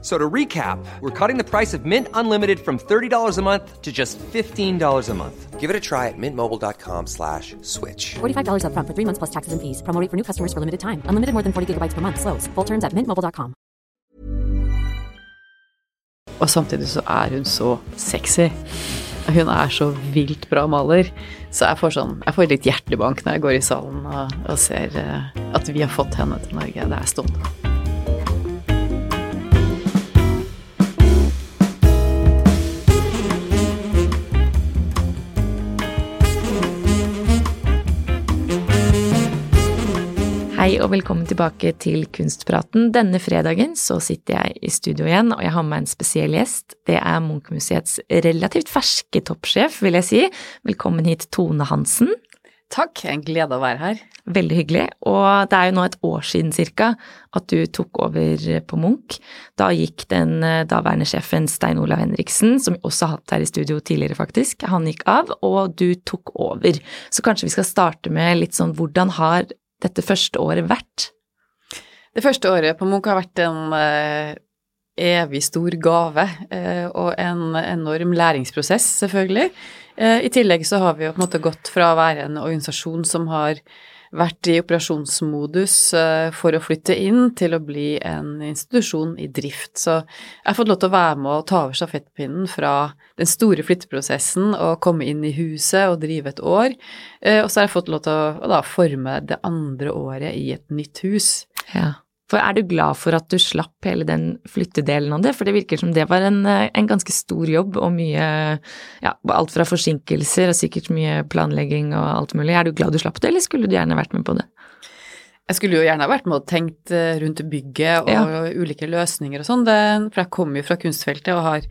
So to recap, we're cutting the price of Mint Unlimited from $30 a month to just $15 a month. Give it a try at mintmobile.com slash switch. $45 upfront for three months plus taxes and fees. Promo rate for new customers for limited time. Unlimited more than 40 gigabytes per month. Slows. Full terms at mintmobile.com. Og samtidig så er hun så sexy. Hun er så vilt bra maler. Så jeg får, sånn, jeg får litt hjertebank når jeg går i salen og, og ser eh, at vi har fått henne til Norge. Det er stående. Hei og velkommen tilbake til Kunstpraten. Denne fredagen så sitter jeg i studio igjen, og jeg har med meg en spesiell gjest. Det er Munch-museets relativt ferske toppsjef, vil jeg si. Velkommen hit, Tone Hansen. Takk, en glede å være her. Veldig hyggelig. Og det er jo nå et år siden cirka at du tok over på Munch. Da gikk den eh, daværende sjefen Stein Olav Henriksen, som vi også har hatt her i studio tidligere faktisk, han gikk av, og du tok over. Så kanskje vi skal starte med litt sånn hvordan har dette første året vært? Det første året på Munch har vært en eh, evig stor gave eh, og en enorm læringsprosess, selvfølgelig. Eh, I tillegg så har vi jo på en måte gått fra å være en organisasjon som har vært i operasjonsmodus eh, for å flytte inn, til å bli en institusjon i drift. Så jeg har fått lov til å være med og ta over stafettpinnen fra den store flytteprosessen og komme inn i huset og drive et år. Eh, Og så har jeg fått lov til å, da forme det andre året i et nytt hus. Ja. For er du glad for at du slapp hele den flyttedelen av det? For det virker som det var en, eh, en ganske stor jobb og mye Ja, alt fra forsinkelser og sikkert mye planlegging og alt mulig. Er du glad du slapp det, eller skulle du gjerne vært med på det? Jeg skulle jo gjerne vært med og tenkt eh, rundt bygget og Ja. ulike løsninger og sånn, for jeg kommer jo fra kunstfeltet og har,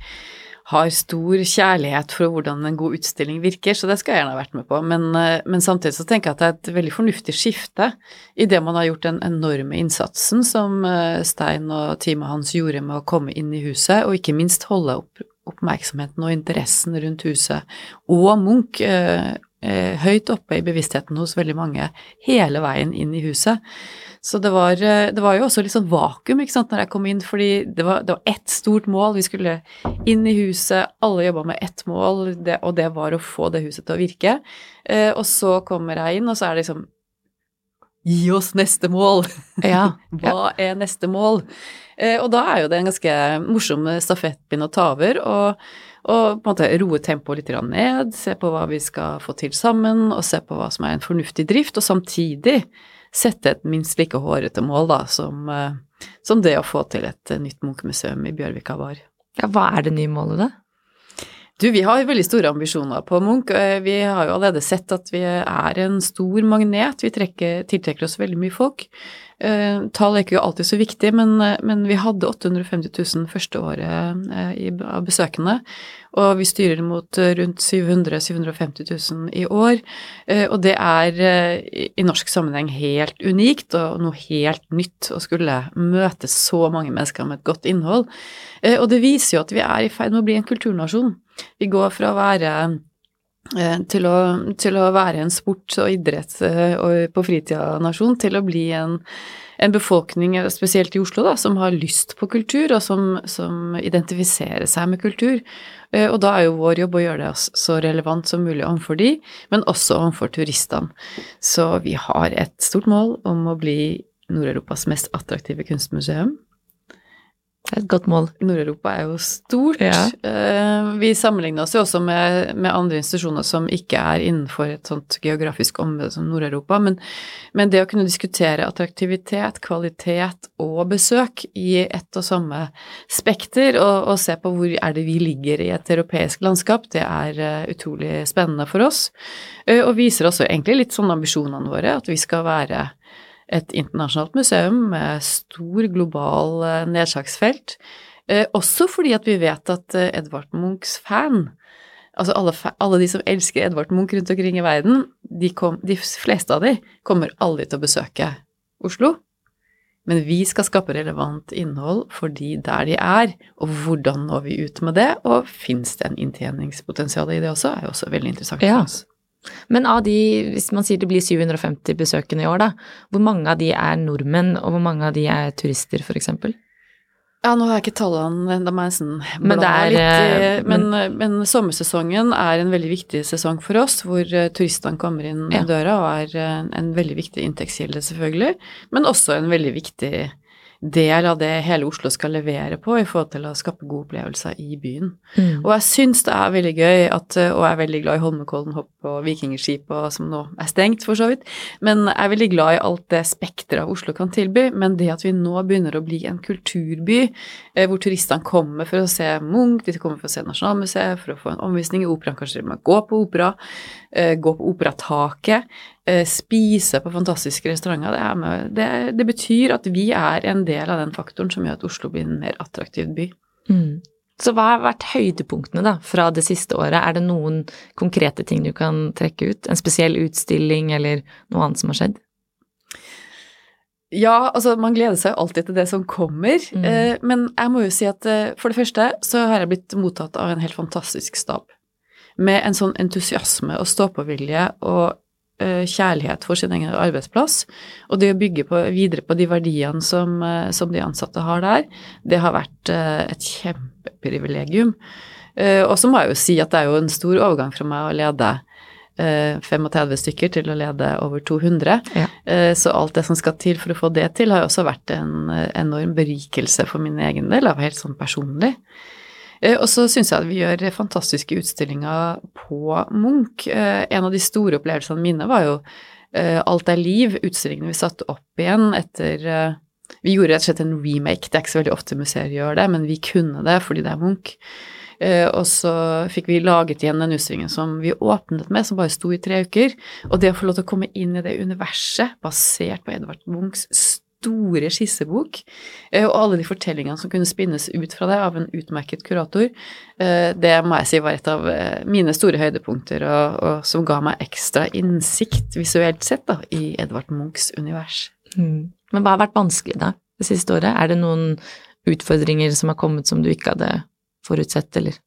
har stor kjærlighet for hvordan en god utstilling virker, så det skal jeg gjerne ha vært med på. Men, eh, men samtidig så tenker jeg at det er et veldig fornuftig skifte i det man har gjort den enorme innsatsen som eh, Stein og teamet hans gjorde med å komme inn i huset, og ikke minst holde opp oppmerksomheten og interessen rundt huset og Munch eh, høyt oppe i bevisstheten hos veldig mange hele veien inn i huset. Så det var, eh, det var jo også litt sånn vakuum ikke sant, når jeg kom inn, fordi det var, det var ett stort mål. Vi skulle inn i huset, alle jobba med ett mål, det, og det var å få det huset til å virke. Eh, og så kommer jeg inn, og så er det liksom Gi oss neste mål! Ja. Hva er neste mål? Eh, og da er jo det en ganske morsom stafettpinn å ta over, og, og på en måte roe tempoet litt ned, se på hva vi skal få til sammen, og se på hva som er en fornuftig drift, og samtidig sette et minst like hårete mål da, som, eh, som det å få til et eh, nytt Munch-museum i Bjørvika var. ja. Hva er det nye målet, da? Du, vi har veldig store ambisjoner på Munch. Eh, Vi har jo allerede sett at vi er en stor magnet. Vi trekker, tiltrekker oss veldig mye folk. Eh, Tall er ikke alltid så viktig, men, eh, men vi hadde 850 000 første året av besøkende. Og vi styrer mot rundt 700 000-750 000 i år. Og det er i- norsk sammenheng helt unikt og noe helt nytt å skulle møte så mange mennesker med et godt innhold. Og det viser jo at vi er i ferd med å bli en kulturnasjon. Vi går fra å være eh, til å, til å være en sport og idrett eh, og på fritida-nasjon til å bli en, en befolkning, eh, spesielt i Oslo, da, som har lyst på kultur, og som, som identifiserer seg med kultur. Og da er jo vår jobb å gjøre det så relevant som mulig overfor de, men også overfor turistene. Så vi har et stort mål om å bli Nord-Europas mest attraktive kunstmuseum. Det er et godt mål. Nord-Europa er jo stort. Ja. Eh, Vi sammenligner oss jo også med, med andre institusjoner som ikke er innenfor et sånt geografisk område som Nord-Europa, men, men det å kunne diskutere attraktivitet, kvalitet og besøk i ett og samme spekter, og, og se på hvor er det vi ligger i et europeisk landskap, det er eh, utrolig spennende for oss, Eh, og viser også egentlig litt sånn ambisjonene våre, at vi skal være et internasjonalt museum med stor global eh, nedslagsfelt. Eh, også fordi at vi vet at eh, Edvard Munchs fan, altså alle, alle de som elsker Edvard Munch rundt omkring i verden, de, kom, de fleste av de kommer aldri til å besøke Oslo. Men vi skal skape relevant innhold for de der de er, og hvordan når vi ut med det, og fins det en inntjeningspotensial i det også, er jo også veldig interessant for oss. Men av de, hvis man sier det blir 750 besøkende i år, da, hvor mange av de er nordmenn, og hvor mange av de er turister, eksempel? Ja, nå har jeg ikke tallene, må jeg nesten Men er, litt. eh, Men, men sommersesongen er en veldig viktig sesong for oss, hvor eh, turistene kommer inn Ja. døra og er eh, en veldig viktig inntektskilde, selvfølgelig, men også en veldig viktig del av det hele Oslo skal levere på i forhold til å skape gode opplevelser i byen. Mm. Og jeg syns det er veldig gøy at, og jeg er veldig glad i Holmenkollen hopp og Vikingskip og som nå er stengt, for så vidt, men jeg er veldig glad i alt det spekteret av Oslo kan tilby, men det at vi nå begynner å bli en kulturby, eh, hvor turistene kommer for å se Munch, de kommer for å se Nasjonalmuseet, for å få en omvisning i operaen, kanskje de må gå på opera, eh, gå på operataket, spise på fantastiske restauranter, det, er med, det, det betyr at vi er en del av den faktoren som gjør at Oslo blir en mer attraktiv by. Mm. Så hva har vært høydepunktene da, fra det siste året? Er det noen konkrete ting du kan trekke ut? En spesiell utstilling eller noe annet som har skjedd? Ja, altså man gleder seg jo alltid til det som kommer, Mm. eh, men jeg må jo si at eh, for det første så har jeg blitt mottatt av en helt fantastisk stab. Med en sånn entusiasme og stå-på-vilje og eh, kjærlighet for sin egen arbeidsplass. Og det å bygge på, videre på de verdiene som, eh, som de ansatte har der, det har vært eh, et kjempeprivilegium. Eh, og så må jeg jo si at det er jo en stor overgang fra meg å lede eh, 35 stykker til å lede over 200. Ja. Eh, Så alt det som skal til for å få det til, har jo også vært en eh, enorm berikelse for min egen del, av helt sånn personlig. Eh, Og så syns jeg at vi gjør fantastiske utstillinger på Munch. Eh, En av de store opplevelsene mine var jo eh, Alt er liv, utstillingene vi satte opp igjen etter Vi gjorde rett og slett en remake, det er ikke så veldig ofte museer gjør det, men vi kunne det fordi det er Munch. Og så fikk vi laget igjen den utstillingen som vi åpnet med, som bare sto i tre uker. Og det å få lov til å komme inn i det universet basert på Edvard Munchs store skissebok, eh, og alle de fortellingene som kunne spinnes ut fra det av en utmerket kurator, eh, det må jeg si var et av eh, mine store høydepunkter, og, og som ga meg ekstra innsikt visuelt sett da, i Edvard Munchs univers. Mm. Men hva har vært vanskelig da, det siste året? Er det noen utfordringer som har kommet som du ikke hadde forutsett, eller?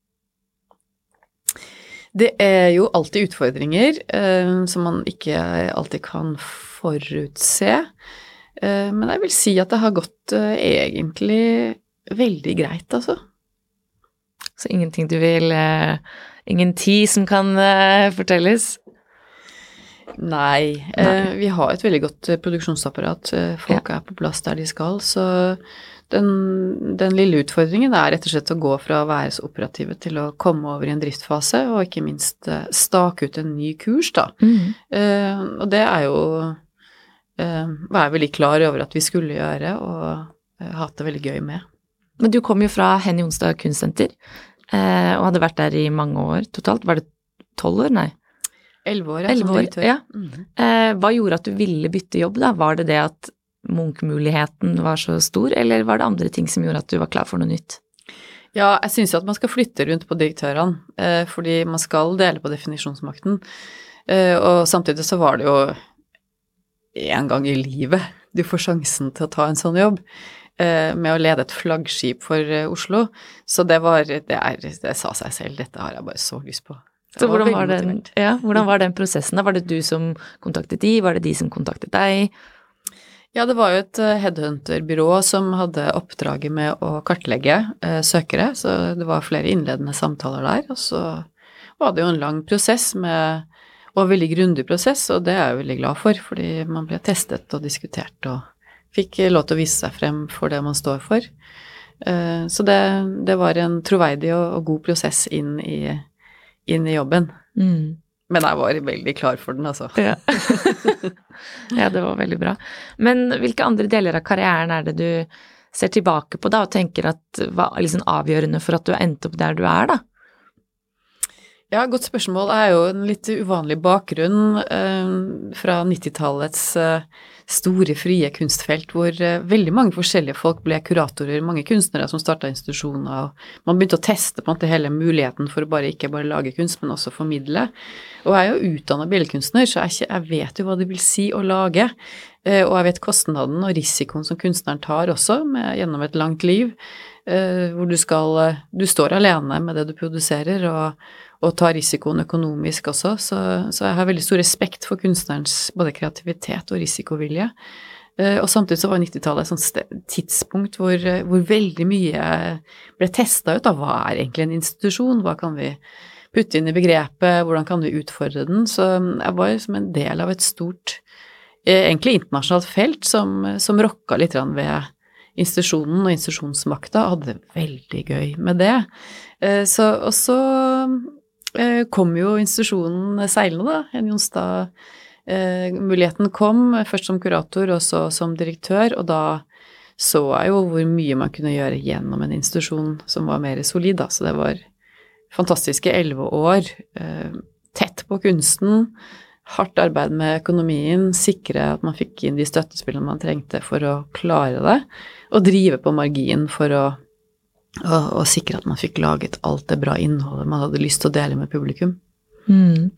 Det er jo alltid utfordringer eh, som man ikke alltid kan forutse. Eh, men jeg vil si at det har gått eh, egentlig veldig greit, altså. Så ingenting du vil eh, Ingen tid som kan fortelles? Nei. Nei. vi har et veldig godt produksjonsapparat. Folk folk er på plass der de skal. Så den, den lille utfordringen er rett og slett å gå fra å være så operative til å komme over i en driftsfase, og ikke minst stake ut en ny kurs, da. Mm. Og det er jo var jeg veldig klar over at vi skulle gjøre, og eh, hatt det veldig gøy med. Men du kom jo fra Henny Onsdag kunstsenter, eh, og hadde vært der i mange år totalt. Var det tolv år? Nei. Elleve år, ja, Elleve som år, direktør. ja. Mm. Eh, hva gjorde at du ville bytte jobb, da? Var det det at Munch-muligheten var så stor, eller var det andre ting som gjorde at du var klar for noe nytt? Ja, jeg syns jo at man skal flytte rundt på direktørene, eh, fordi man skal dele på definisjonsmakten. Eh, og samtidig så var det jo en gang i livet du får sjansen til å ta en sånn jobb. eh, Med å lede et flaggskip for eh, Oslo. Så det var det, er, det sa seg selv, dette har jeg bare så lyst på. Så hvordan var, den, ja, hvordan var den prosessen? da? Var det du som kontaktet de, var det de som kontaktet deg? Ja, det var jo et eh, headhunterbyrå som hadde oppdraget med å kartlegge eh, søkere, så det var flere innledende samtaler der. Og så var det jo en lang prosess med og veldig grundig prosess, og det er jeg veldig glad for, fordi man ble testet og diskutert og fikk lov til å vise seg frem for det man står for. Eh, Så det, det var en troverdig og, og god prosess inn i, inn i jobben. Mm. Men jeg var veldig klar for den, altså. Ja. ja, det var veldig bra. Men hvilke andre deler av karrieren er det du ser tilbake på da, og tenker at var liksom avgjørende for at du endte opp der du er, da? Ja, godt spørsmål. Det er jo en litt uvanlig bakgrunn eh, fra 90-tallets eh, store, frie kunstfelt, hvor eh, veldig mange forskjellige folk ble kuratorer, mange kunstnere som starta institusjoner, og man begynte å teste på en måte hele muligheten for å bare ikke bare lage kunst, men også formidle. Og jeg er jo utdanna billedkunstner, så jeg, jeg, vet jo hva det vil si å lage. Eh, og jeg vet kostnaden og risikoen som kunstneren tar også, med, gjennom et langt liv, eh, hvor du skal eh, Du står alene med det du produserer, og og ta risikoen økonomisk også, så, så, jeg har veldig stor respekt for kunstnerens både kreativitet og risikovilje. Eh, og samtidig så var 90-tallet et sånt tidspunkt hvor, hvor, veldig mye ble testa ut av hva er egentlig en institusjon, hva kan vi putte inn i begrepet, hvordan kan vi utfordre den. Så jeg var som en del av et stort, eh, egentlig internasjonalt felt som, som rokka litt ved institusjonen og institusjonsmakta, hadde det veldig gøy med det. Eh, så, og så Eh, kom jo institusjonen seilende, da. Henny Jonstad eh, Muligheten kom, først som kurator og så som direktør, og da så jeg jo hvor mye man kunne gjøre gjennom en institusjon som var mer solid, da. Så det var fantastiske elleve år. Eh, tett på kunsten, hardt arbeid med økonomien, sikre at man fikk inn de støttespillene man trengte for å klare det, og drive på margin for å og, og, sikre at man fikk laget alt det bra innholdet man hadde lyst til å dele med publikum. Mm.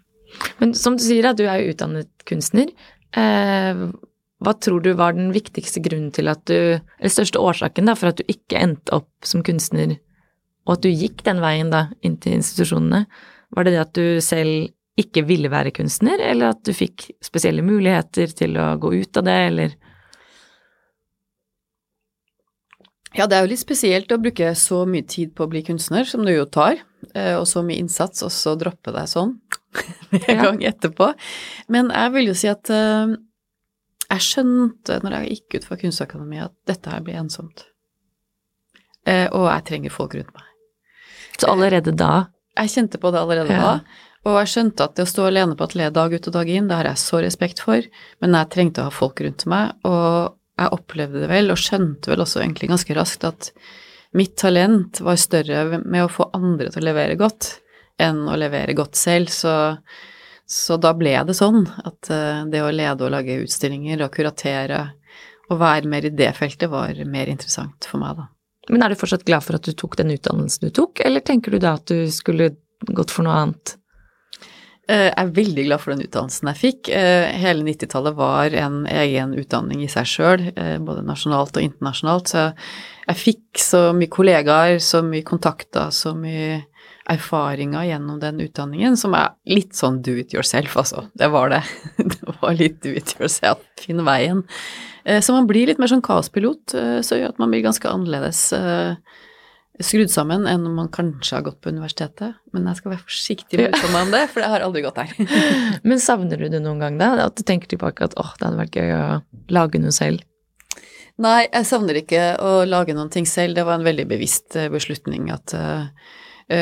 Men som du sier, du er jo utdannet kunstner. Eh, hva tror du var den viktigste grunnen til at du Eller største årsaken da, for at du ikke endte opp som kunstner, og at du gikk den veien da inn til institusjonene? Var det det at du selv ikke ville være kunstner, eller at du fikk spesielle muligheter til å gå ut av det, eller? Ja, det er jo litt spesielt å bruke så mye tid på å bli kunstner, som du jo tar, eh, og så mye innsats, og så droppe deg sånn en gang etterpå. Men jeg vil jo si at uh, jeg skjønte når jeg gikk ut fra Kunstakademiet at dette her blir ensomt. Uh, og jeg trenger folk rundt meg. Så allerede da? Jeg kjente på det allerede ja. da. Og jeg skjønte at det å stå alene på atelieret dag ut og dag inn, det har jeg så respekt for, men jeg trengte å ha folk rundt meg, og jeg opplevde det vel, og skjønte vel også egentlig ganske raskt, at mitt talent var større med å få andre til å levere godt enn å levere godt selv. Så, så da ble det sånn at eh, det å lede og lage utstillinger og kuratere og være mer i det feltet var mer interessant for meg, da. Men er du fortsatt glad for at du tok den utdannelsen du tok, eller tenker du da at du skulle gått for noe annet? Eh, jeg er veldig glad for den utdannelsen jeg fikk. Eh, hele 90-tallet var en egen utdanning i seg sjøl, eh, både nasjonalt og internasjonalt. Så jeg fikk så mye kollegaer, så mye kontakter, så mye erfaringer gjennom den utdanningen som er litt sånn do it yourself, altså. Det var det. Det var litt do it yourself, finn veien. Så man blir litt mer sånn kaospilot, så gjør at man blir ganske annerledes skrudd sammen enn om man kanskje har gått på universitetet. Men jeg skal være forsiktig med å uttale meg om det, for jeg har aldri gått der. Men savner du det noen gang, da? At du tenker tilbake at åh, det hadde vært gøy å lage noe selv? Nei, jeg savner ikke å lage noen ting selv. Det var en veldig bevisst eh, beslutning at uh,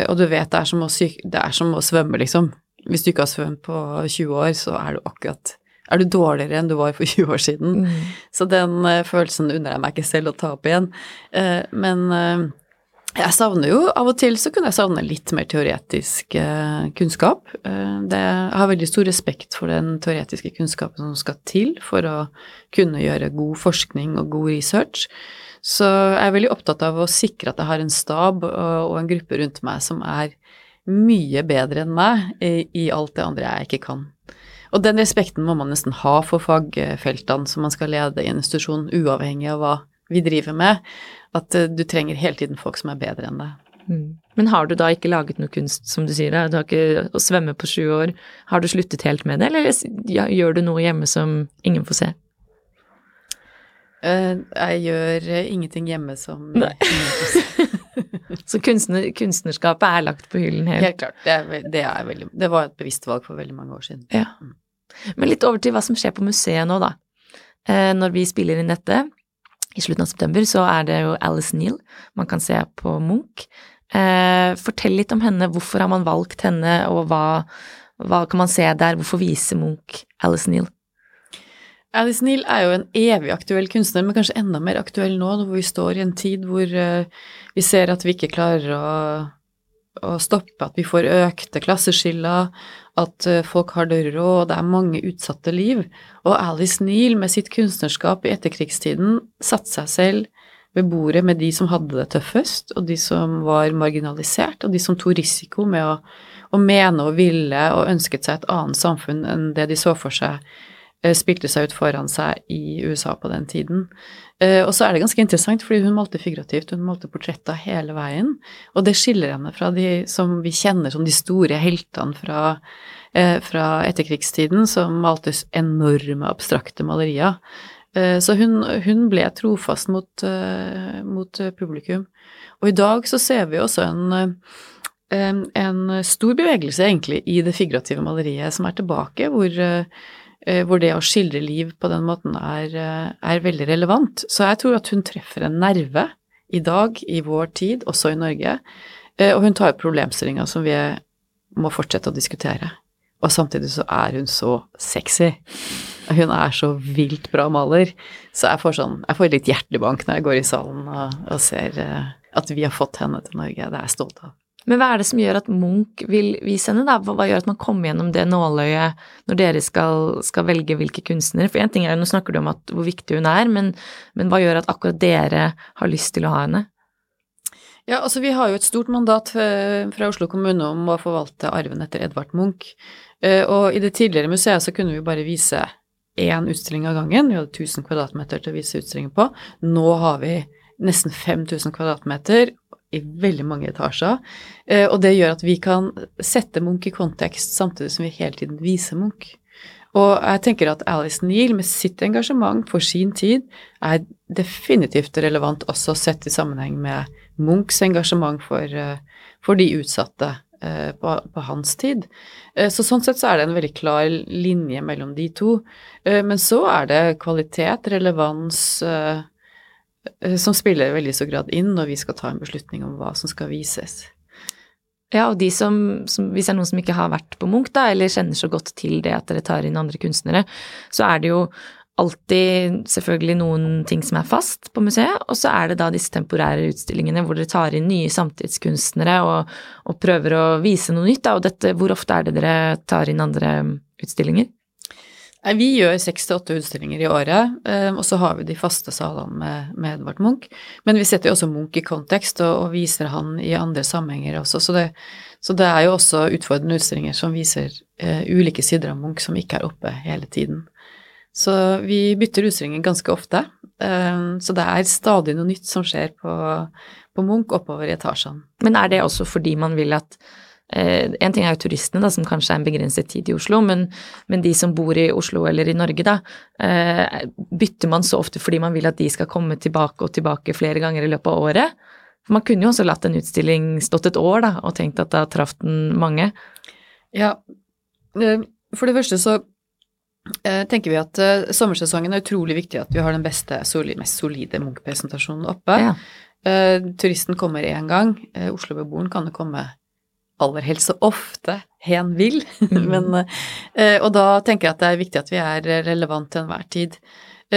Og du vet, det er, som å det er som å svømme, liksom. Hvis du ikke har svømt på 20 år, så er du akkurat er du dårligere enn du var for 20 år siden. Mm. Så den følelsen unner jeg meg ikke selv å ta opp igjen. Men jeg savner jo Av og til så kunne jeg savne litt mer teoretisk eh, kunnskap. Eh, det, jeg har veldig stor respekt for den teoretiske kunnskapen som skal til for å kunne gjøre god forskning og god research. Så jeg er veldig opptatt av å sikre at jeg har en stab og, og en gruppe rundt meg som er mye bedre enn meg i alt det andre jeg ikke kan. Og den respekten må man nesten ha for fagfeltene som man skal lede i en institusjon, uavhengig av hva vi driver med. At uh, du trenger hele tiden folk som er bedre enn deg. Mm. Men har du da ikke laget noe kunst, som du sier, du har ikke å svømme på sju år. Har du sluttet helt med det, eller ja, gjør du noe hjemme som ingen får se? Uh, jeg gjør uh, ingenting hjemme som Nei. ingen får se. Så kunstner, kunstnerskapet er lagt på hyllen helt? Helt klart. Det, er, det, er veldig, det, var et bevisst valg for veldig mange år siden. Ja. Mm. Men litt over til hva som skjer på museet nå, da. når vi spiller inn dette, i slutten av september så er det jo Alice Neal man kan se på Munch. Eh, fortell litt om henne. Hvorfor har man valgt henne, og hva, hva kan man se der? Hvorfor viser Munch Alice Neal? Alice Neal er jo en evig aktuell kunstner, men kanskje enda mer aktuell nå, hvor vi står i en tid hvor uh, vi ser at vi ikke klarer å å stoppe at vi får økte klasseskiller, at eh, folk har det råd, det er mange utsatte liv. Og Alice Neal med sitt kunstnerskap i etterkrigstiden satte seg selv ved bordet med de som hadde det tøffest, og de som var marginalisert, og de som tok risiko med å, å mene og ville og ønsket seg et annet samfunn enn det de så for seg spilte seg ut foran seg i USA på den tiden. Eh, og så er det ganske interessant, fordi hun malte figurativt, hun malte portretter hele veien, og det skiller henne fra de som vi kjenner som de store heltene fra, eh, fra etterkrigstiden, som malte enorme abstrakte malerier. Eh, så hun, hun ble trofast mot, eh, mot, publikum. Og i dag så ser vi også en, en, stor bevegelse egentlig i det figurative maleriet som er tilbake, hvor, eh, hvor det å skildre liv på den måten er, er, veldig relevant. Så jeg tror at hun treffer en nerve i dag, i vår tid, også i Norge, og hun tar opp problemstillinga som vi må fortsette å diskutere. Og samtidig så er hun så sexy. Hun er så vilt bra maler. Så jeg får, sånn, jeg får litt hjertebank når jeg går i salen og, og ser at vi har fått henne til Norge. Det er jeg stolt av. Men hva er det som gjør at Munch vil vise henne, da? Hva, gjør at man kommer gjennom det nåløyet når dere skal, skal velge hvilke kunstnere? For én ting er, jo, nå snakker du om at, hvor viktig hun er, men, men hva gjør at akkurat dere har lyst til å ha henne? Ja, altså vi har jo et stort mandat fra Oslo kommune om å forvalte arven etter Edvard Munch. Eh, og i det tidligere museet så kunne vi bare vise én utstilling av gangen. Vi hadde 1000 kvadratmeter til å vise utstillinger på. Nå har vi nesten 5000 kvadratmeter i veldig mange etasjer. Eh, og det gjør at vi kan sette Munch i kontekst samtidig som vi hele tiden viser Munch. Og jeg tenker at Alice Neal med sitt engasjement for sin tid er definitivt relevant også sett i sammenheng med Munchs engasjement for, eh, for de utsatte Eh, på, på, hans tid. Så sånn sett så er det en veldig klar linje mellom de to. Men så er det kvalitet, relevans, som spiller veldig så grad inn når vi skal ta en beslutning om hva som skal vises. Ja, og de som, som, hvis det er noen som ikke har vært på Munch, da, eller kjenner så godt til det at dere tar inn andre kunstnere, så er det jo alltid selvfølgelig noen ting som er fast på museet, og så er det da disse temporære utstillingene hvor dere tar inn nye samtidskunstnere og, og prøver å vise noe nytt. Da. Og dette, hvor ofte er det dere tar inn andre utstillinger? Vi gjør seks til åtte utstillinger i året, eh, og så har vi de faste salene med, med Edvard Munch. Men vi setter jo også Munch i kontekst og, og viser han i andre sammenhenger også. Så det, så det, er jo også utfordrende utstillinger som viser uh, ulike sider av Munch som ikke er oppe hele tiden. Så vi bytter utstillinger ganske ofte. Uh, så det er stadig noe nytt som skjer på, på Munch oppover i etasjene. Men er det også fordi man vil at En ting er jo turistene, da, som kanskje er en begrenset tid i Oslo, men, men, de som bor i Oslo eller i Norge, da, eh, bytter man så ofte fordi man vil at de skal komme tilbake og tilbake flere ganger i løpet av året? For man kunne jo også latt en utstilling stått et år, da, og tenkt at da traff den mange. Ja, for det første så Eh, tenker vi at sommersesongen er utrolig viktig at vi har den beste, mest solide Munch-presentasjonen oppe. Ja. Turisten kommer én gang. Oslo-beboeren kan jo komme aller helst så ofte hen vil. Mm. Men, og da tenker jeg at det er viktig at vi er relevant til enhver tid.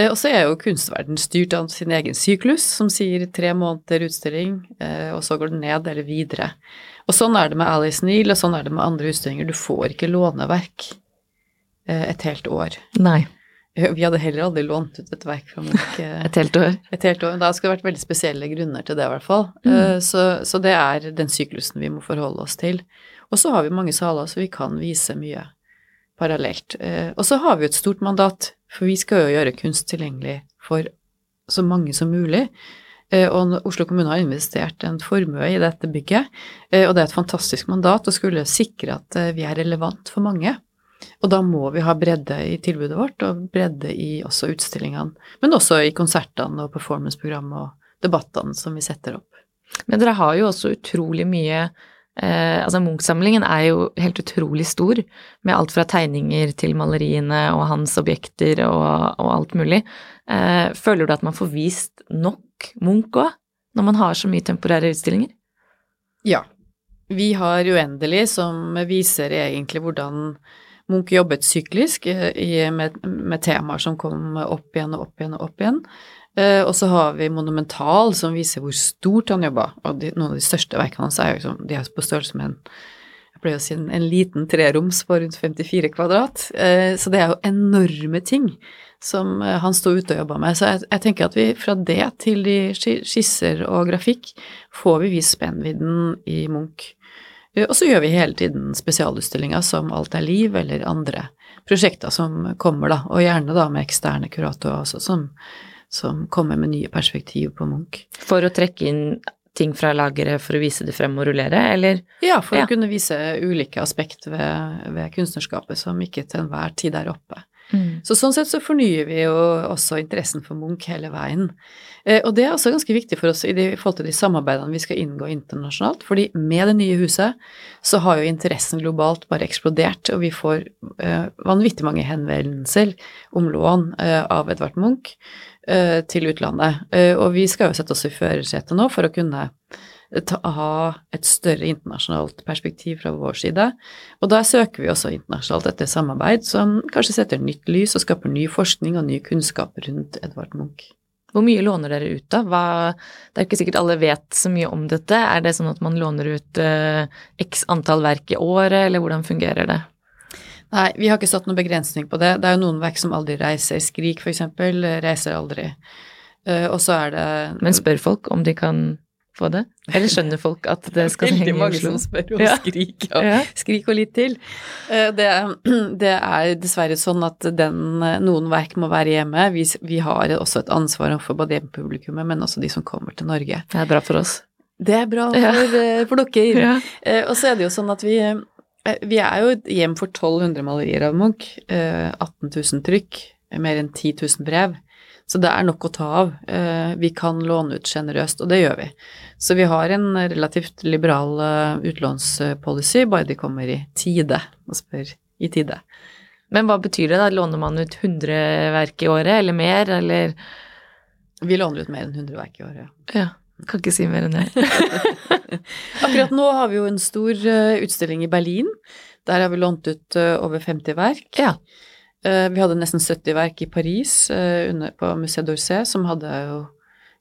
og så er jo kunstverden styrt av sin egen syklus, som sier tre måneder utstilling, og så går den ned eller videre. Og sånn er det med Alice Neal, og sånn er det med andre utstillinger. Du får ikke låneverk Eh, et helt år. Nei. Vi hadde heller aldri lånt ut et verk fra Munch. et helt år? Et helt år. Da skulle det vært veldig spesielle grunner til det, i hvert fall. Mm. Eh, så, så, det er den syklusen vi må forholde oss til. Og så har vi mange saler, så vi kan vise mye parallelt. Eh, og så har vi et stort mandat, for vi skal jo gjøre kunst tilgjengelig for så mange som mulig. Og Oslo kommune har investert en formue i dette bygget, og det er et fantastisk mandat å skulle sikre at vi er relevant for mange. Og da må vi ha bredde i tilbudet vårt, og bredde i også utstillingene. Men også i konsertene og performanceprogram og debattene som vi setter opp. Men dere har jo også utrolig mye eh, Altså Munch-samlingen er jo helt utrolig stor, med alt fra tegninger til maleriene og hans objekter og, og alt mulig. Eh, føler du at man får vist nok Munch òg, når man har så mye temporære utstillinger? Ja. Vi har Uendelig, som viser egentlig hvordan Munch jobbet syklisk i, med, med, temaer som kom opp igjen og opp igjen og opp igjen. Eh, og så har vi Monumental, som viser hvor stort han jobba. Og de, noen av de største verkene hans er jo liksom, de er på størrelse med en jeg pleier å si en, en liten treroms på rundt 54 kvadrat. Eh, så det er jo enorme ting som eh, han sto ute og jobba med. Så jeg, jeg, tenker at vi fra det til de skisser og grafikk får vi vist spennvidden i Munch. Eh, og så gjør vi hele tiden spesialutstillinger som Alt er liv, eller andre prosjekter som kommer, da, og gjerne da med eksterne kuratorer også, som, som kommer med nye perspektiv på Munch. For å trekke inn ting fra lageret for å vise det frem og rullere, eller? Ja, for ja. å kunne vise ulike aspekt ved, ved kunstnerskapet som ikke til enhver tid er oppe. Mm. Så sånn sett så fornyer vi jo også interessen for Munch hele veien. Eh, og det er også ganske viktig for oss i, de, i forhold til de samarbeidene vi skal inngå internasjonalt, fordi med det nye huset så har jo interessen globalt bare eksplodert, og vi får eh, vanvittig mange henvendelser om lån eh, av Edvard Munch eh, til utlandet. Eh, og vi skal jo sette oss i førersetet nå for å kunne ta, ha et større internasjonalt perspektiv fra vår side. Og da søker vi også internasjonalt etter samarbeid som kanskje setter nytt lys og skaper ny forskning og ny kunnskap rundt Edvard Munch. Hvor mye låner dere ut, da? Hva, det er ikke sikkert alle vet så mye om dette. Er det sånn at man låner ut eh, x antall verk i året, eller hvordan fungerer det? Nei, vi har ikke satt noen begrensning på det. Det er jo noen verk som aldri reiser. Skrik, for eksempel, reiser aldri. Uh, og så er det Men spør folk om de kan få det? Eller skjønner folk at det skal henge i Oslo? Veldig mange som spør og ja. Skrik, og, ja. skrik og litt til. Eh, det, det, er dessverre sånn at den, noen verk må være hjemme. Vi, vi har også et ansvar for både hjemmepublikummet, men også de som kommer til Norge. Det er bra for oss. Det er bra for, ja. Eh, for dere. Eh, og så er det jo sånn at vi vi er jo et hjem for 1200 malerier av Munch, 18 000 trykk, mer enn 10 000 brev. Så det er nok å ta av. Eh, vi kan låne ut sjenerøst, og det gjør vi. Så vi har en relativt liberal eh, utlånspolicy, bare de kommer i tide og spør i tide. Men hva betyr det, da? Låner man ut 100 verk i året, eller mer, eller? Vi låner ut mer enn 100 verk i året, ja. Kan ikke si mer enn det. Akkurat nå har vi jo en stor eh, utstilling i Berlin. Der har vi lånt ut over 50 verk. Ja. Eh, vi hadde nesten 70 verk i Paris eh, på Musée d'Orsay, som hadde jo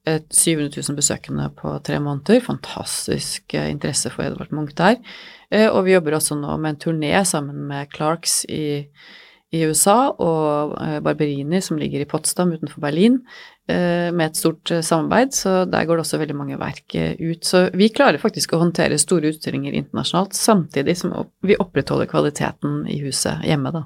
700 000 besøkende på tre måneder. Fantastisk eh, interesse for Edvard Munch der. Og vi jobber også nå med en turné sammen med Clarks i, i USA og Barberini, som ligger i Potsdam utenfor Berlin, med et stort samarbeid. Så der går det også veldig mange verk ut. Så vi klarer faktisk å håndtere store utstillinger internasjonalt, samtidig som vi opprettholder kvaliteten i huset hjemme, da.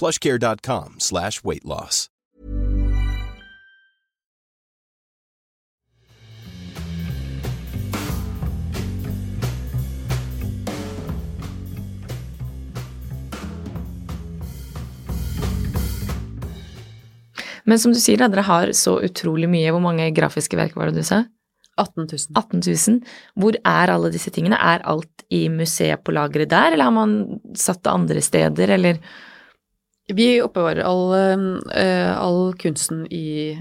plushcare.com slash weightloss. Men som du sier, da, dere har så utrolig mye. Hvor mange grafiske verk var det du sa? 18 000. 18 000. Hvor er alle disse tingene? Er alt i museet på lageret der, eller har man satt det andre steder, eller? Vi oppbevarer all, uh, all kunsten i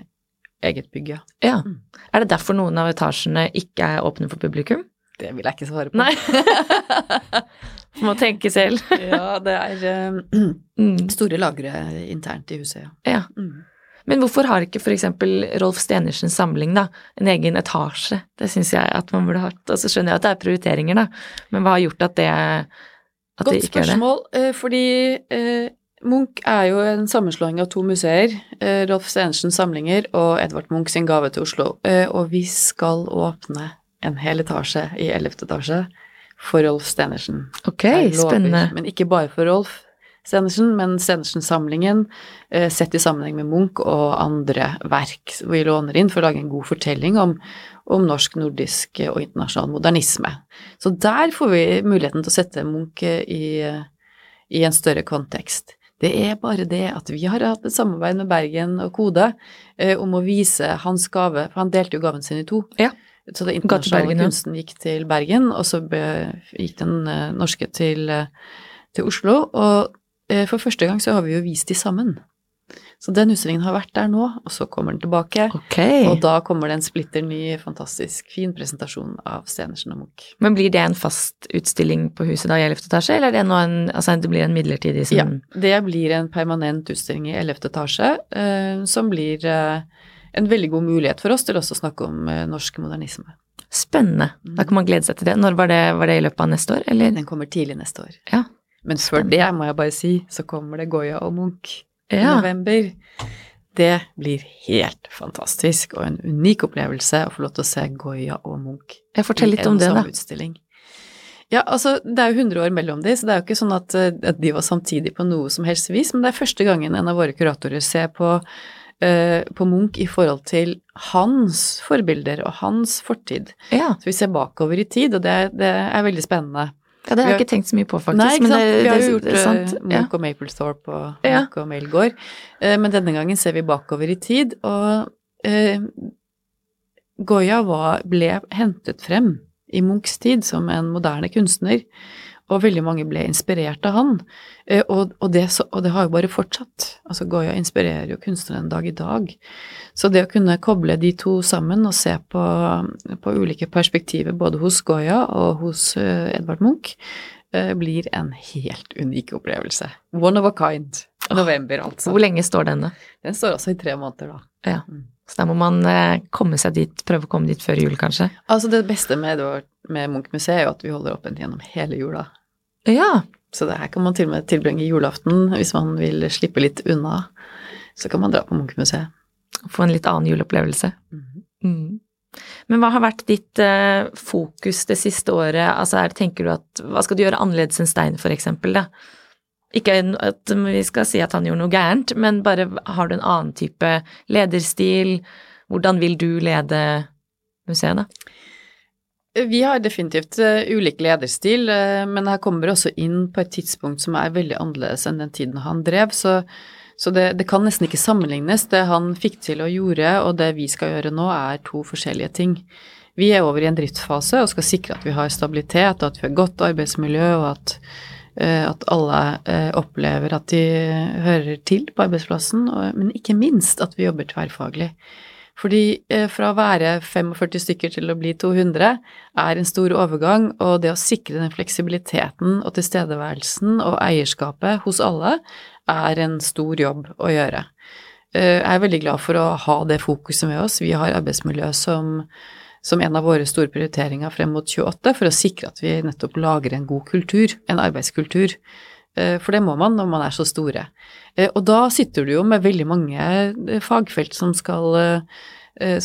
eget bygg, ja. ja. Mm. Er det derfor noen av etasjene ikke er åpne for publikum? Det vil jeg ikke svare på. Nei. Må tenke selv. ja, det er um, store lagre internt i huset, ja. ja. Mm. Men hvorfor har ikke f.eks. Rolf Stenersens samling da, en egen etasje? Det syns jeg at man burde hatt. Og så skjønner jeg at det er prioriteringer, da, men hva har gjort at det, at Godt det ikke er det? Godt spørsmål, fordi uh, Munch er jo en sammenslåing av to museer. eh, Rolf Stenersens samlinger og Edvard Munch sin gave til Oslo. Eh, Og vi skal åpne en hel etasje i ellevte etasje for Rolf Stenersen. Ok, lover. spennende. Men ikke bare for Rolf Stenersen, men Stenersen-samlingen eh, sett i sammenheng med Munch og andre verk vi låner inn for å lage en god fortelling om, om norsk, nordisk og internasjonal modernisme. Så der får vi muligheten til å sette Munch i, i en større kontekst. Det er bare det at vi har hatt et samarbeid med Bergen og Kode eh, om å vise hans gave, for han delte jo gaven sin i to. Ja. Så det internasjonale Bergen, ja. kunsten gikk til Bergen, og så gikk den eh, norske til, eh, til Oslo. Og eh, for første gang så har vi jo vist de sammen. Så den utstillingen har vært der nå, og så kommer den tilbake. Okay. Og da kommer det en splitter ny, fantastisk fin presentasjon av Stenersen og Munch. Men blir det en fast utstilling på huset da i 11. etasje, eller er det nå en, altså det blir en midlertidig som Ja, det blir en permanent utstilling i 11. etasje, uh, som blir uh, en veldig god mulighet for oss til også å snakke om uh, norsk modernisme. Spennende. Mm. Da kan man glede seg til det. Når var det, var det i løpet av neste år, eller? Den kommer tidlig neste år. Ja. Men før det, må jeg bare si, så kommer det Goya og Munch i Ja. november. Det blir helt fantastisk og en unik opplevelse å få lov til å se Goya og Munch Jeg fortell litt i om det, da. utstilling. Ja, altså, det er jo 100 år mellom de, så det er jo ikke sånn at, eh, at de var samtidig på noe som helst vis, men det er første gangen en av våre kuratorer ser på, eh, på Munch i forhold til hans forbilder og hans fortid. Ja. Så vi ser bakover i tid, og det, det er veldig spennende. Ja, det har jeg ikke tenkt så mye på, faktisk. Nei, ikke men sant. det, vi har jo gjort sant. eh, og Maplethorpe og Ja. Og Eh, men denne gangen ser vi bakover i tid, og eh, Goya var, ble hentet frem i Munchs tid som en moderne kunstner, og veldig mange ble inspirert av han. Eh, og, og, det, og det har jo bare fortsatt. Altså Goya inspirerer jo kunstnere en dag i dag. Så det å kunne koble de to sammen og se på, på ulike perspektiver både hos Goya og hos eh, Edvard Munch, eh, blir en helt unik opplevelse. One of a kind. November, altså. Hvor lenge står denne? Den står altså i tre måneder, da. Ja. Så da må man komme seg dit, prøve å komme dit før jul, kanskje. Altså, det beste med, med Munch-museet er jo at vi holder åpent gjennom hele jula. Ja. Så det her kan man til og med tilbringe julaften hvis man vil slippe litt unna. Så kan man dra på Munchmuseet. Få en litt annen juleopplevelse. Mm. Men hva har vært ditt eh, fokus det siste året? Altså, er, tenker du at Hva skal du gjøre annerledes enn Stein, for eksempel, da? Ikke at vi skal si at han gjorde noe gærent, men bare har du en annen type lederstil? Hvordan vil du lede museet, da? Vi har definitivt eh, ulik lederstil, eh, men her kommer også inn på et tidspunkt som er veldig annerledes enn den tiden han drev, så, så det, det kan nesten ikke sammenlignes. Det han fikk til og gjorde, og det vi skal gjøre nå, er to forskjellige ting. Vi er over i en driftsfase og skal sikre at vi har stabilitet, og at vi har godt arbeidsmiljø, og at, eh, at alle opplever at de hører til på arbeidsplassen, men ikke minst at vi jobber tverrfaglig. Fordi eh, fra å være 45 stykker til å bli 200 er en stor overgang, og det å sikre den fleksibiliteten og tilstedeværelsen og eierskapet hos alle er en stor jobb å gjøre. Eh, Jeg er veldig glad for å ha det fokuset med oss. Vi har arbeidsmiljø som, som en av våre store prioriteringer frem mot 28, for å sikre at vi nettopp lager en god kultur, en arbeidskultur. Eh, For det må man når man er så store. Eh, Og da sitter du jo med veldig mange eh, fagfelt som skal,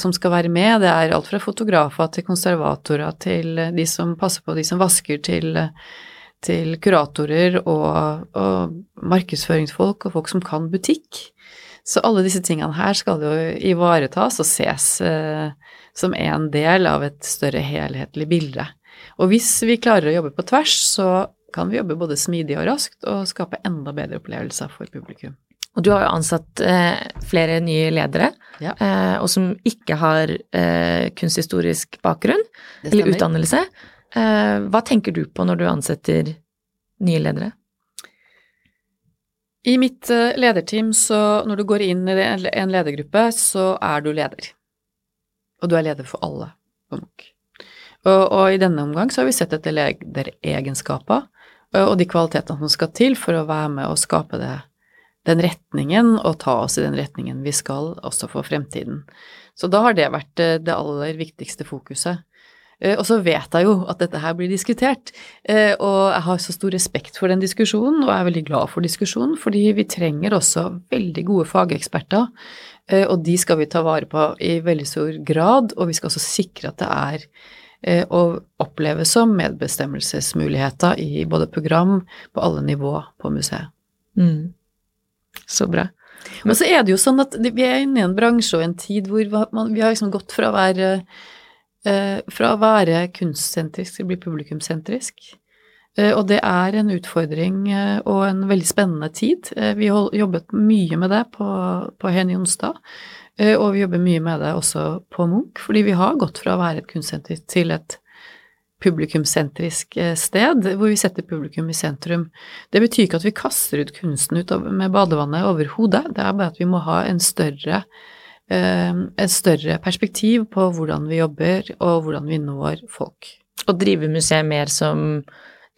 som skal være med. Det er alt fra fotografer til konservatorer til de som passer på de som vasker, til, til kuratorer og, og markedsføringsfolk og folk som kan butikk. Så alle disse tingene her skal jo ivaretas og ses som en del av et større helhetlig bilde. Og hvis vi klarer å jobbe på tvers, så kan vi jobbe både smidig og raskt og skape enda bedre opplevelser for publikum. Og du har jo ansatt eh, flere nye ledere, Ja. eh, og som ikke har eh, kunsthistorisk bakgrunn eller utdannelse. Eh, hva tenker du på når du ansetter nye ledere? I mitt eh, lederteam, så når du går inn i en ledergruppe, så er du leder. Og du er leder for alle på Munch. Og, og i denne omgang så har vi sett etter lederegenskaper og og de kvalitetene som skal til for å være med og skape det, den retningen og ta oss i den retningen vi skal også for fremtiden. Så da har det vært eh, det aller viktigste fokuset. Eh, Og så vet jeg jo at dette her blir diskutert, eh, og jeg har så stor respekt for den diskusjonen, og er veldig glad for diskusjonen, fordi vi trenger også veldig gode fageksperter, eh, og de skal vi ta vare på i veldig stor grad, og vi skal også sikre at det er eh, å oppleve som medbestemmelsesmuligheter i både program på alle nivå på museet. Mm. Så bra. Men så er det jo sånn at vi er inne i en bransje og en tid hvor man, vi har liksom gått fra å være eh, fra å være kunstsentrisk til å bli publikumsentrisk. Eh, og det er en utfordring eh, og en veldig spennende tid. Eh, vi har jobbet mye med det på, på Hen Jonstad, eh, og vi jobber mye med det også på Munch, fordi vi har gått fra å være et kunstsenter til et publikumsentrisk eh, sted, hvor vi setter publikum i sentrum. Det betyr ikke at vi kaster ut kunsten ut med badevannet over hodet, det er bare at vi må ha en større, et større perspektiv på hvordan vi jobber, og hvordan vi når folk. Å drive museet mer som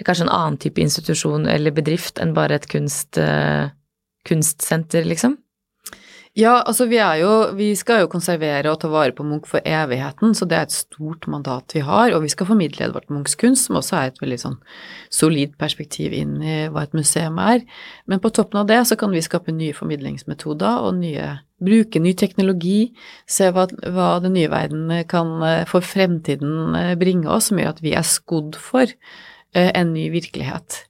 kanskje en annen type institusjon eller bedrift enn bare et kunst, eh, kunstsenter, liksom? Ja, altså vi er jo Vi skal jo konservere og ta vare på Munch for evigheten, så det er et stort mandat vi har, og vi skal formidle Edvard Munchs kunst, som også er et veldig sånn solid perspektiv inn i hva et museum er. Men på toppen av det så kan vi skape nye formidlingsmetoder og nye Bruke ny teknologi, se hva, hva den nye verden kan eh, for fremtiden eh, bringe oss, som gjør at vi er skodd for eh, en ny virkelighet.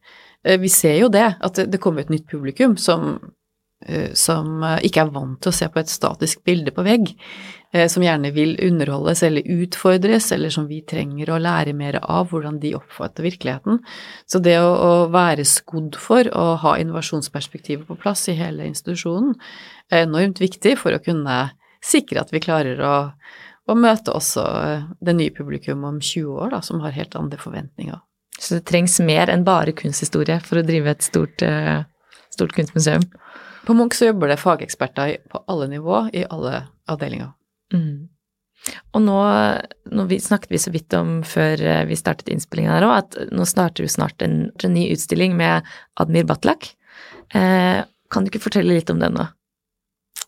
Vi ser jo det, at det- kommer et nytt publikum som som eh, ikke er vant til å se på et statisk bilde på vegg, eh, som gjerne vil underholdes eller utfordres, eller som vi trenger å lære mer av hvordan de oppfatter virkeligheten. Så det å, være skodd for å ha innovasjonsperspektivet på plass i hele institusjonen er enormt viktig for å kunne sikre at vi klarer å, å møte også eh, det nye publikum om 20 år, da, som har helt andre forventninger. Så det trengs mer enn bare kunsthistorie for å drive et stort, eh, stort kunstmuseum. På Munch så jobber det fageksperter på alle nivå, i alle avdelinger. Mm. Og nå, nå vi, snakket vi så vidt om før eh, vi startet innspillingen her òg, at nå starter jo snart en, en ny utstilling med Admir Batlak. Eh, kan du ikke fortelle litt om den nå?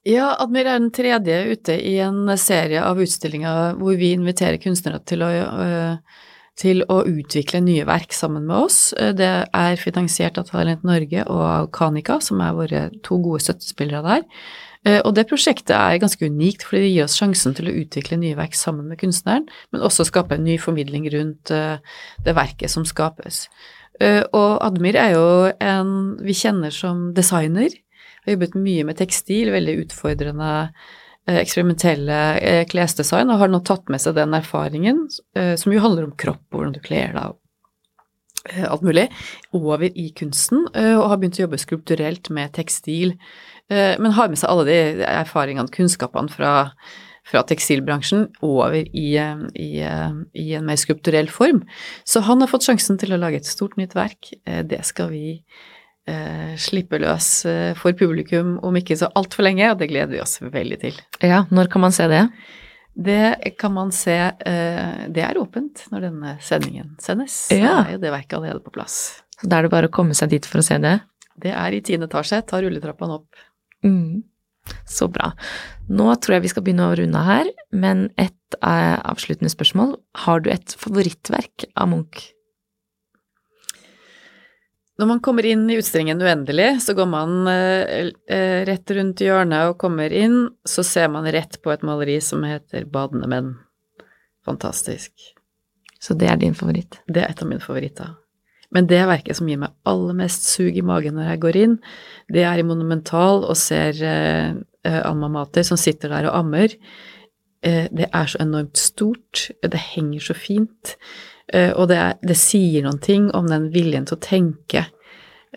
Ja, Admir er den tredje ute i en serie av utstillinger hvor vi inviterer kunstnere til å, øh, til å utvikle nye verk sammen med oss. Eh, Det er finansiert av Talent Norge og Kanika, som er våre to gode støttespillere der. Eh, Og det prosjektet er ganske unikt, fordi det gir oss sjansen til å utvikle nye verk sammen med kunstneren, men også skape en ny formidling rundt eh, det verket som skapes. Og Admir er jo en vi kjenner som designer. Har jobbet mye med tekstil, veldig utfordrende eksperimentelle eh, klesdesign, og har nå tatt med seg den erfaringen, eh, som jo handler om kropp hvordan du kler deg og eh, alt mulig, over i kunsten, eh, og har begynt å jobbe skulpturelt med tekstil, eh, men har med seg alle de erfaringene, kunnskapene fra, fra tekstilbransjen over i, eh, i, eh, i en mer skulpturell form. Så han har fått sjansen til å lage et stort nytt verk. Eh, Det skal vi eh, slippe løs eh, for publikum om ikke så altfor lenge, og det gleder vi oss veldig til. Ja, når kan man se det? Det kan man se eh, Det er åpent når denne sendingen sendes. Ja. Da er jo det verket allerede på plass. Så da er det bare å komme seg dit for å se det? Det er i tiende etasje. Ta rulletrappene opp. Mm. Så bra. Nå tror jeg vi skal begynne å runde her, men et eh, avsluttende spørsmål. Har du et favorittverk av Munch? Når man kommer inn i utstillingen Uendelig, så går man eh, eh, rett rundt hjørnet og kommer inn, så ser man rett på et maleri som heter Badende menn. Fantastisk. Så det er din favoritt? Det er et av mine favoritter. Men det verket som gir meg aller mest sug i magen når jeg går inn, det er i Monumental og ser eh, eh, Alma Mater som sitter der og ammer. Eh, det er så enormt stort, det henger så fint, og det, er, det sier noen ting om den viljen til å tenke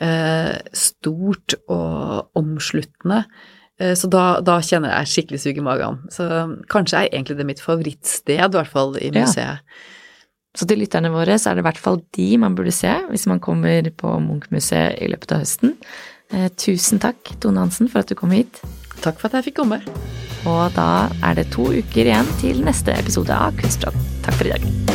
eh, stort og omsluttende. Eh, Så da, da kjenner jeg skikkelig sug i magen. Så kanskje er egentlig det mitt favorittsted, i hvert fall i Ja. museet. Så til lytterne våre så er det i hvert fall de man burde se hvis man kommer på Munch-museet i løpet av høsten. Eh, tusen takk, Tone Hansen, for at du kom hit. Takk for at jeg fikk komme. Og da er det to uker igjen til neste episode av Kunstprat. Takk for i dag.